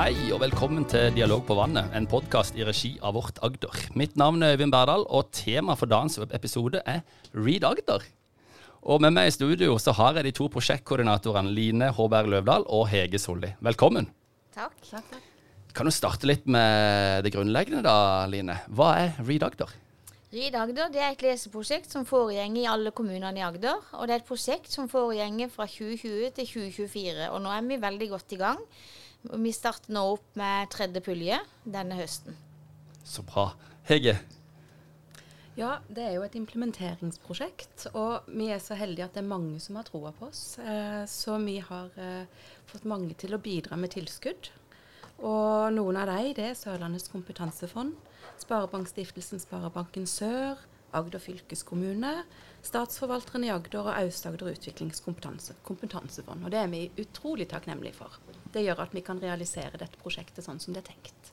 Hei og velkommen til Dialog på vannet, en podkast i regi av Vårt Agder. Mitt navn er Øyvind Berdal, og tema for dagens episode er Read Agder. Og med meg i studio så har jeg de to prosjektkoordinatorene Line Håberg Løvdahl og Hege Solli. Velkommen. Takk. takk, takk. Kan du starte litt med det grunnleggende da, Line? Hva er Read Agder? Read Agder det er et leseprosjekt som foregår i alle kommunene i Agder. Og det er et prosjekt som foregår fra 2020 til 2024. Og nå er vi veldig godt i gang. Vi starter nå opp med tredje pulje denne høsten. Så bra. Hege? Ja, det er jo et implementeringsprosjekt. Og vi er så heldige at det er mange som har troa på oss. Eh, så vi har eh, fått mange til å bidra med tilskudd. Og noen av dem det er Sørlandets kompetansefond, Sparebankstiftelsen Sparebanken Sør, Agder fylkeskommune, Statsforvalteren i Agder og Aust-Agder utviklingskompetansefond. Og det er vi utrolig takknemlige for. Det gjør at vi kan realisere dette prosjektet sånn som det er tenkt.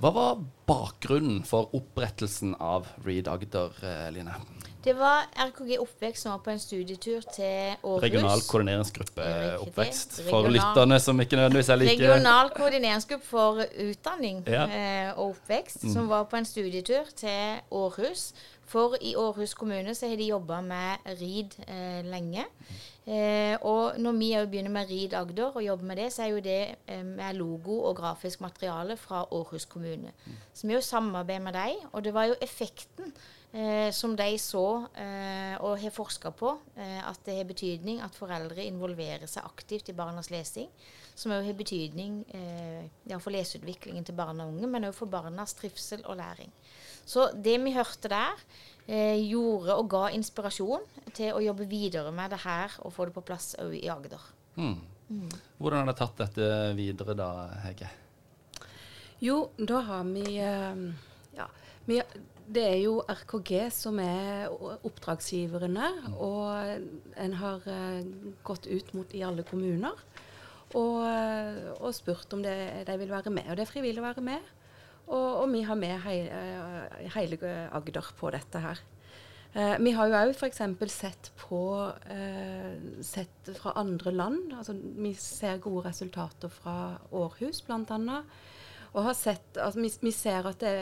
Hva var bakgrunnen for opprettelsen av Read Agder, eh, Line? Det var RKG Oppvekst som var på en studietur til Århus. Regional koordineringsgruppe Oppvekst. For Regional, lytterne som ikke nødvendigvis er like Regional koordineringsgruppe for utdanning ja. eh, og oppvekst, mm. som var på en studietur til Århus for i Århus kommune så har de jobba med RID eh, lenge. Eh, og når vi òg begynner med RID Agder og jobber med det, så er jo det eh, med logo og grafisk materiale fra Århus kommune. Så vi jo samarbeider med dem, og det var jo effekten eh, som de så eh, og har forska på, eh, at det har betydning at foreldre involverer seg aktivt i barnas lesing. Som òg har betydning ja, for leseutviklingen til barn og unge, men òg for barnas trivsel og læring. Så det vi hørte der, eh, gjorde og ga inspirasjon til å jobbe videre med det her og få det på plass òg i Agder. Mm. Mm. Hvordan har dere tatt dette videre da, Hege? Jo, da har vi eh, Ja. Det er jo RKG som er oppdragsgiverne, mm. og en har uh, gått ut mot i alle kommuner og, og spurt om det, de vil være med. Og det er frivillig å være med. Og, og vi har med hele, hele Agder på dette her. Eh, vi har jo òg f.eks. sett på eh, sett fra andre land. Altså, vi ser gode resultater fra Århus bl.a. Og har sett, altså, vi, vi ser at det,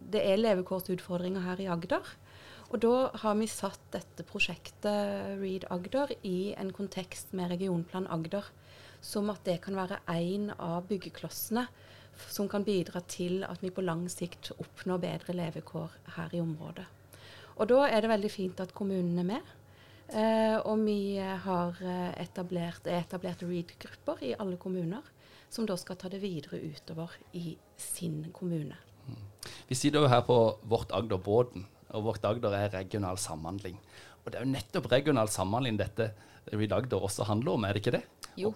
det er levekårsutfordringer her i Agder. Og da har vi satt dette prosjektet Read Agder i en kontekst med Regionplan Agder. Som at det kan være én av byggeklossene som kan bidra til at vi på lang sikt oppnår bedre levekår her i området. Og Da er det veldig fint at kommunen er med. Eh, og vi har eh, etablert, etablert READ-grupper i alle kommuner, som da skal ta det videre utover i sin kommune. Mm. Vi sitter jo her på Vårt Agder-båten, og Vårt Agder er regional samhandling. Og det er jo nettopp regional samhandling dette READ Agder også handler om, er det ikke det? Jo.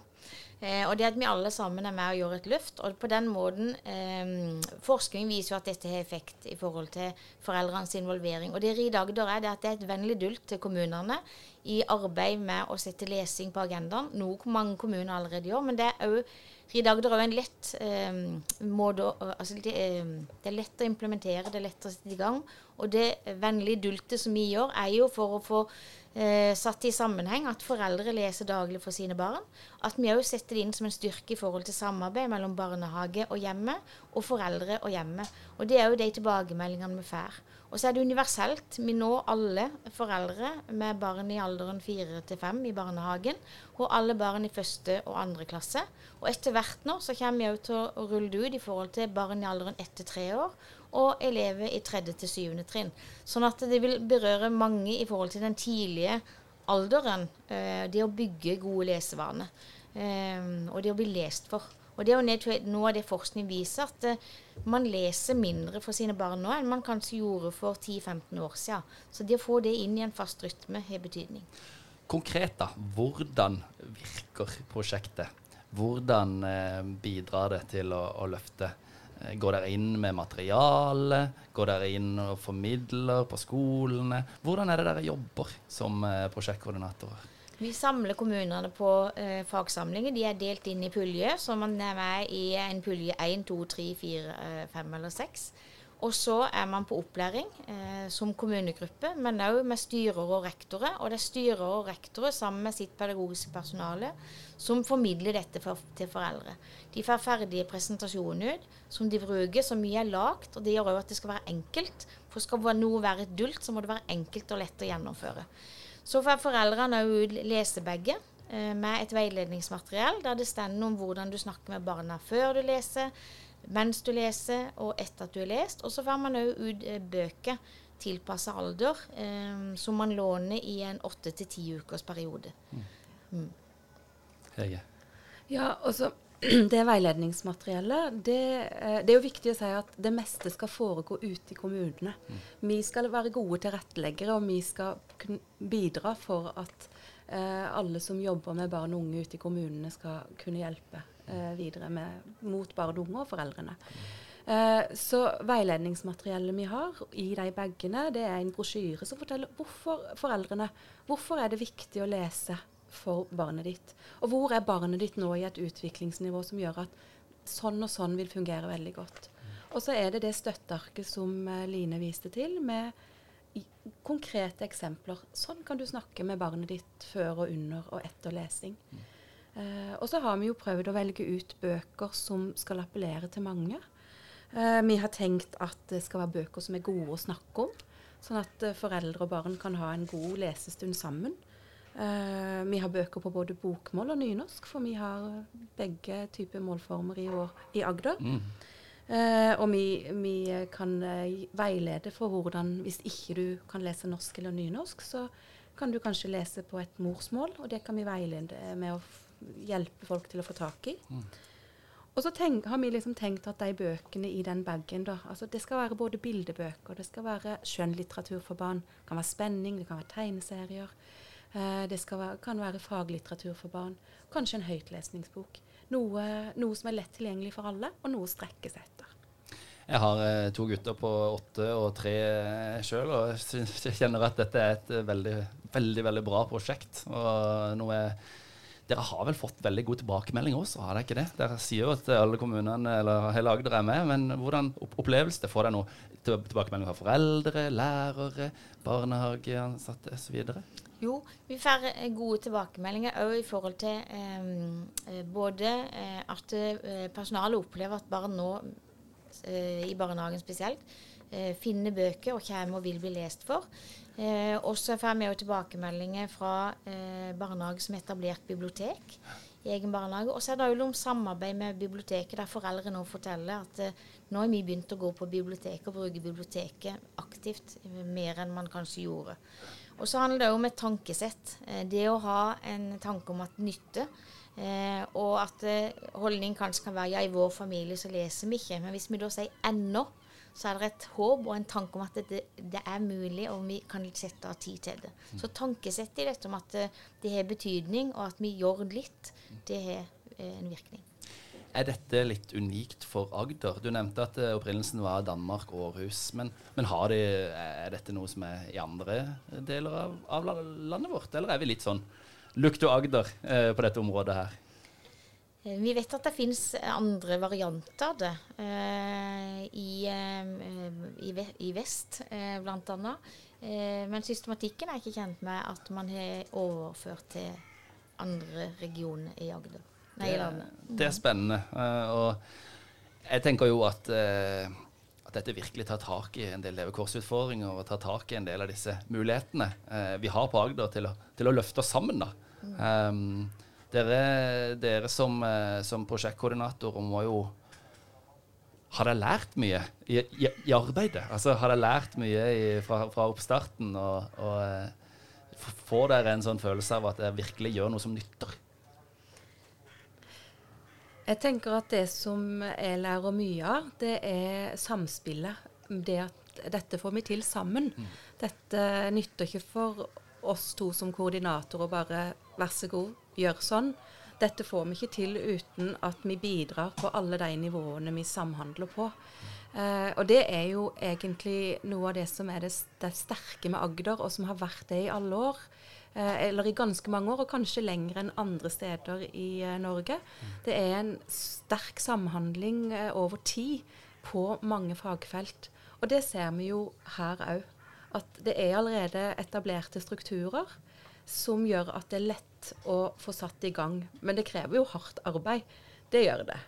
Eh, og det at vi alle sammen er med og gjør et løft. Og på den måten eh, Forskning viser jo at dette har effekt i forhold til foreldrenes involvering. Og det i Agder er det at det er et vennlig dult til kommunene i arbeid med å sette lesing på agendaen, noe mange kommuner allerede gjør. Men det er òg Ride Agder er en lett eh, måte altså det, eh, det, er lett å implementere, det er lett å sette i gang. Og det vennlige dultet som vi gjør, er jo for å få eh, satt i sammenheng at foreldre leser daglig for sine barn. At vi òg setter det inn som en styrke i forhold til samarbeid mellom barnehage og hjemme, og foreldre og hjemme. Og det er jo de tilbakemeldingene vi får. Og så er det universelt. Vi når alle foreldre med barn i alderen fire til fem i barnehagen, og alle barn i første og andre klasse. Og etter hvert nå så kommer vi òg til å rulle det ut i forhold til barn i alderen ett til tre år, og elever i tredje til syvende trinn. Sånn at det vil berøre mange i forhold til den tidlige alderen. Eh, det å bygge gode lesevaner. Eh, og det å bli lest for. Og det er jo noe av det forskning viser, at uh, man leser mindre for sine barn nå enn man kanskje gjorde for 10-15 år siden. Så det å få det inn i en fast rytme har betydning. Konkret, da. Hvordan virker prosjektet? Hvordan uh, bidrar det til å, å løfte Eh, går dere inn med materiale? Går dere inn og formidler på skolene? Hvordan er det dere jobber som prosjektkoordinatorer? Vi samler kommunene på eh, fagsamlinger. De er delt inn i puljer, så man er med i en pulje 1, 2, 3, 4, 5 eller 6. Og så er man på opplæring eh, som kommunegruppe, men òg med styrer og rektorer. Og det er styrer og rektorer sammen med sitt pedagogiske personale som formidler dette for, til foreldre. De får ferdige presentasjoner ut som de bruker, så mye er lagt. Og det gjør òg at det skal være enkelt. For skal noe være et dult, så må det være enkelt og lett å gjennomføre. Så får foreldrene òg lese lesebegge eh, med et veiledningsmateriell der det står om hvordan du snakker med barna før du leser mens du leser, og etter at du har lest. Og så får man òg ut eh, bøker tilpassa alder, eh, som man låner i en åtte til ti ukers periode. Mm. Mm. Hege? Ja, altså det veiledningsmateriellet, det, eh, det, er jo viktig å si at det meste skal foregå ute i kommunene. Mm. Vi skal være gode tilretteleggere, og vi skal bidra for at eh, alle som jobber med barn og unge ute i kommunene, skal kunne hjelpe eh, videre med, mot barn og unge og foreldrene. Eh, så veiledningsmateriellet vi har i de bagene, det er en brosjyre som forteller hvorfor foreldrene Hvorfor er det viktig å lese for barnet ditt? Og hvor er barnet ditt nå i et utviklingsnivå som gjør at sånn og sånn vil fungere veldig godt? Og så er det det støttearket som eh, Line viste til, med konkrete eksempler. Sånn kan du snakke med barnet ditt før og under og etter lesing. Uh, og så har vi jo prøvd å velge ut bøker som skal appellere til mange. Uh, vi har tenkt at det skal være bøker som er gode å snakke om, sånn at uh, foreldre og barn kan ha en god lesestund sammen. Vi har bøker på både bokmål og nynorsk, for vi har begge typer målformer i, år, i Agder. Mm. og vi, vi kan veilede for hvordan, hvis ikke du kan lese norsk eller nynorsk, så kan du kanskje lese på et morsmål, og det kan vi veilede med å hjelpe folk til å få tak i. Mm. Og så tenk, har vi liksom tenkt at de bøkene i den bagen da, altså Det skal være både bildebøker, det skal være skjønnlitteratur for barn. Det kan være spenning, det kan være tegneserier. Eh, det være, kan være faglitteratur for barn. Kanskje en høytlesningsbok. Noe, noe, som er lett tilgjengelig for alle, og noe å strekke seg etter. Jeg har eh, to gutter på åtte og tre eh, sjøl, og jeg kjenner at dette er et veldig, veldig, veldig bra prosjekt. og noe dere har vel fått veldig god tilbakemelding også, har dere ikke det? Dere sier jo at alle kommunene eller hele Agder er med, men hvordan opplevelse det? Får dere noe tilbakemelding fra foreldre, lærere, barnehageansatte osv.? Jo, vi får eh, gode tilbakemeldinger òg i forhold til eh, både eh, at eh, personalet opplever at barn nå, eh, i barnehagen spesielt, eh, finner bøker og kommer og vil bli lest for. Eh, også får vi tilbakemeldinger fra eh, barnehage som etablert bibliotek i egen barnehage. Og så er det jo om samarbeid med biblioteket, der foreldre nå forteller at eh, nå har vi begynt å gå på biblioteket og bruke biblioteket aktivt, mer enn man kanskje gjorde. Og så handler det om et tankesett. Eh, det å ha en tanke om at nytte. Eh, og at holdning kanskje kan være ja, i vår familie så leser vi ikke. Men hvis vi da sier ennå, så er det et håp og en tanke om at det, det er mulig, og vi kan sette av tid til det. Mm. Så tankesettet i dette om at det, det har betydning, og at vi gjør litt, det har eh, en virkning. Er dette litt unikt for Agder? Du nevnte at uh, opprinnelsen var Danmark og Århus. Men, men de, er dette noe som er i andre deler av, av landet vårt, eller er vi litt sånn lukt og Agder eh, på dette området her? Eh, vi vet at det finnes andre varianter av det eh, i, eh, i, vest, eh, bl.a. Eh, men systematikken er ikke kjent med at man har overført til andre regioner i Agder. Nei, det. Det er spennende. Uh, og jeg tenker jo at, uh, at, dette virkelig tar tak i en del levekårsutfordringer og tar tak i en del av disse mulighetene uh, vi har på Agder til til å løfte oss sammen. da. Um, dere, dere som, eh, som prosjektkoordinatorer må jo Har dere lært mye i, i, i arbeidet? Altså, har dere lært mye i, fra, fra, oppstarten? Og, og eh, får dere en sånn følelse av at dere virkelig gjør noe som nytter? Jeg tenker at det som jeg lærer mye av, det er samspillet. Det at dette får vi til sammen. Mm. Dette nytter ikke for oss to som koordinatorer bare vær så god, gjør sånn. Dette får vi ikke til uten at vi bidrar på alle de nivåene vi samhandler på. Uh, og det er jo egentlig noe av det som er det, det, sterke med Agder, og som har vært det i alle år. Uh, eller i ganske mange år, og kanskje lenger enn andre steder i uh, Norge. Det er en sterk samhandling over tid på mange fagfelt. Og det ser vi jo her òg. At det er allerede etablerte strukturer som gjør at det er lett å få satt i gang. Men det krever jo hardt arbeid. Det gjør det.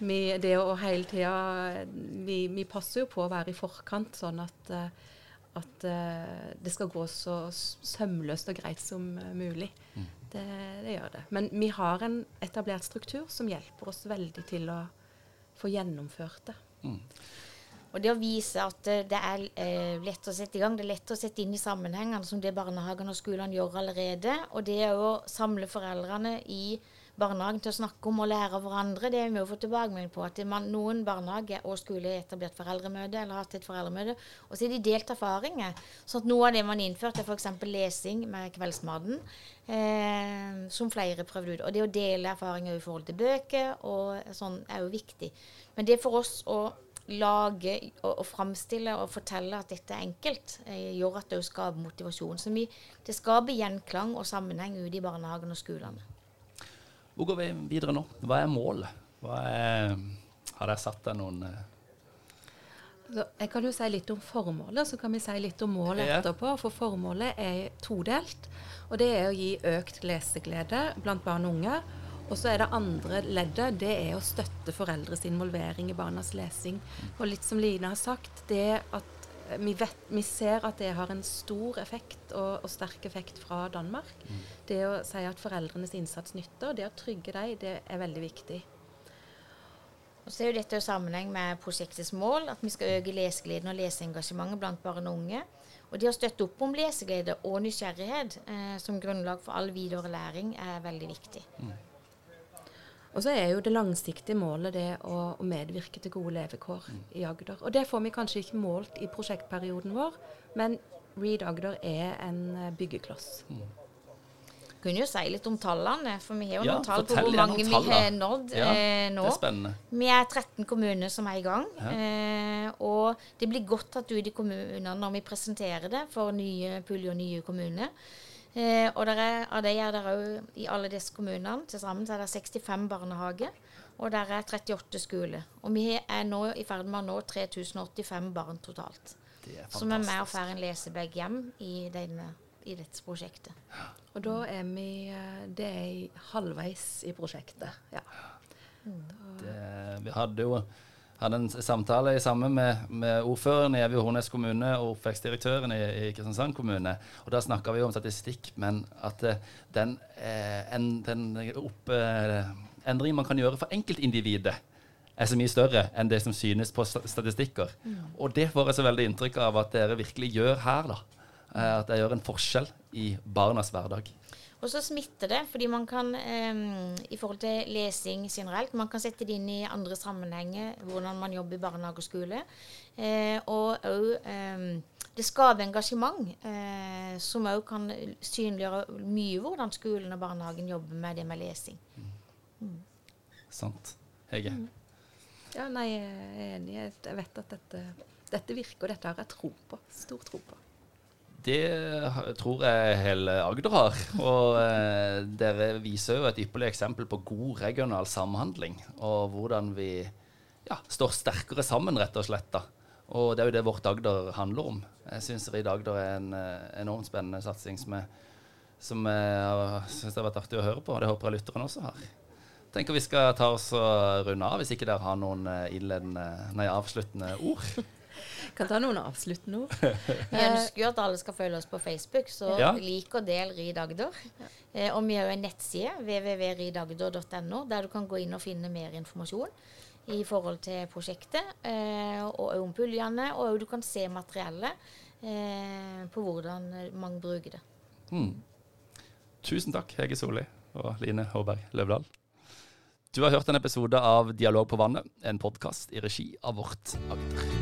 Vi, det å hele tida vi, vi, passer jo på å være i forkant, sånn at, eh, at uh, det skal gå så sømløst og greit som mulig. Mm. Det, det, gjør det. Men vi har en etablert struktur som hjelper oss veldig til å få gjennomført det. Mm. Og det å vise at eh, det er eh, lett å sette i gang, det er lett å sette inn i sammenhengene som det barnehagene og skolene gjør allerede. Og det å samle foreldrene i barnehagen til å snakke om og lære av hverandre, det er vi jo fått tilbakemelding på. At man, noen barnehager og skoler har etablert foreldremøte eller har hatt et foreldremøte. Og så har de delt erfaringer. Så noe av det man innførte, er f.eks. lesing med kveldsmaten. Eh, som flere prøvde ut. Og det å dele erfaringer i forhold til bøker og sånn er jo viktig. Men det er for oss å lage og, og framstille og fortelle at dette er enkelt, eh, gjør at det skaper motivasjon. Så vi, det skaper gjenklang og sammenheng ute i barnehagene og skolene. Hvor går vi videre nå? Hva er målet? Hva er, har dere satt deg noen eh? så Jeg kan jo si litt om formålet, så kan vi si litt om målet etterpå. For formålet er todelt. Og det er å gi økt leseglede blant barn og unge. Og så er det andre leddet, det er å støtte foreldres involvering i barnas lesing. Og litt som Line har sagt, det at vi, vet, vi ser at det har en stor effekt og, og sterk effekt fra Danmark. Mm. Det å si at foreldrenes innsats nytter, det å trygge dem, det er veldig viktig. Og så er jo dette i sammenheng med prosjektets mål, at vi skal øke lesegleden og leseengasjementet blant barn og unge. Og det å støtte opp om leseglede og nysgjerrighet eh, som grunnlag for all videre læring er veldig viktig. Mm. Og så er jo det langsiktige målet det å, å medvirke til gode levekår mm. i Agder. Og det får vi kanskje ikke målt i prosjektperioden vår, men Read Agder er en eh, byggekloss. Mm. Kunne jo si litt om tallene, for vi har jo ja, noen tall på hvor mange vi har nådd ja, eh, nå. Det er spennende. Vi er 13 kommuner som er i gang. Ja. Eh, og det blir godt tatt ut i kommunene når vi presenterer det for nye puljer og nye kommuner. Eh, og er, av det er det òg i alle disse kommunene til sammen så er det 65 barnehager. Og der er 38 skoler. Og vi er nå i ferd med å nå 3085 barn totalt. Som er med og får en lesebag hjem i, denne, i dette prosjektet. Og da er vi eh, Det er halvveis i prosjektet, ja. Mm. Det, vi hadde jo hadde en samtale sammen med, med ordføreren i Evje Hornes kommune og oppvekstdirektøren i, i Kristiansand kommune. og Da snakka vi om statistikk, men at uh, den, uh, en, den opp, uh, endringen man kan gjøre for enkeltindividet, er så mye større enn det som synes på statistikker. Mm. Og det får jeg så veldig inntrykk av at dere virkelig gjør her. da. At dere gjør en forskjell i barnas hverdag. Og så smitter det, fordi man kan um, i forhold til lesing generelt, man kan sette det inn i andre sammenhenger, hvordan man jobber i barnehage og skole. Uh, og òg um, det skaper engasjement, uh, som òg kan synliggjøre mye hvordan skolen og barnehagen jobber med det med lesing. Mm. Mm. Sant. Hege? Mm. Ja, nei, jeg er enig. Jeg vet at dette, dette virker, og dette har jeg tro på. Stor tro på. Det tror jeg hele Agder har. Og eh, dere viser jo et ypperlig eksempel på god regional samhandling. Og hvordan vi ja, står sterkere sammen, rett og slett. da. Og det er jo det Vårt Agder handler om. Jeg syns Rid Agder er en eh, enormt spennende satsing som jeg, som jeg syns har vært artig å høre på. Og det håper jeg lytterne også har. Tenker vi skal ta oss og runde av, hvis ikke dere har noen eh, innledende, nei, avsluttende ord. Kan ta noen avsluttende ord. Vi ønsker jo at alle skal følge oss på Facebook, så ja. lik og del Rid Agder. Eh, og vi har jo en nettside, www.ridagder.no, der du kan gå inn og finne mer informasjon i forhold til prosjektet, eh, og om puljene, og du kan se materiellet eh, på hvordan man bruker det. Mm. Tusen takk, Hege Solli og Line Håberg Løvdahl. Du har hørt en episode av Dialog på vannet, en podkast i regi av Vårt Agder.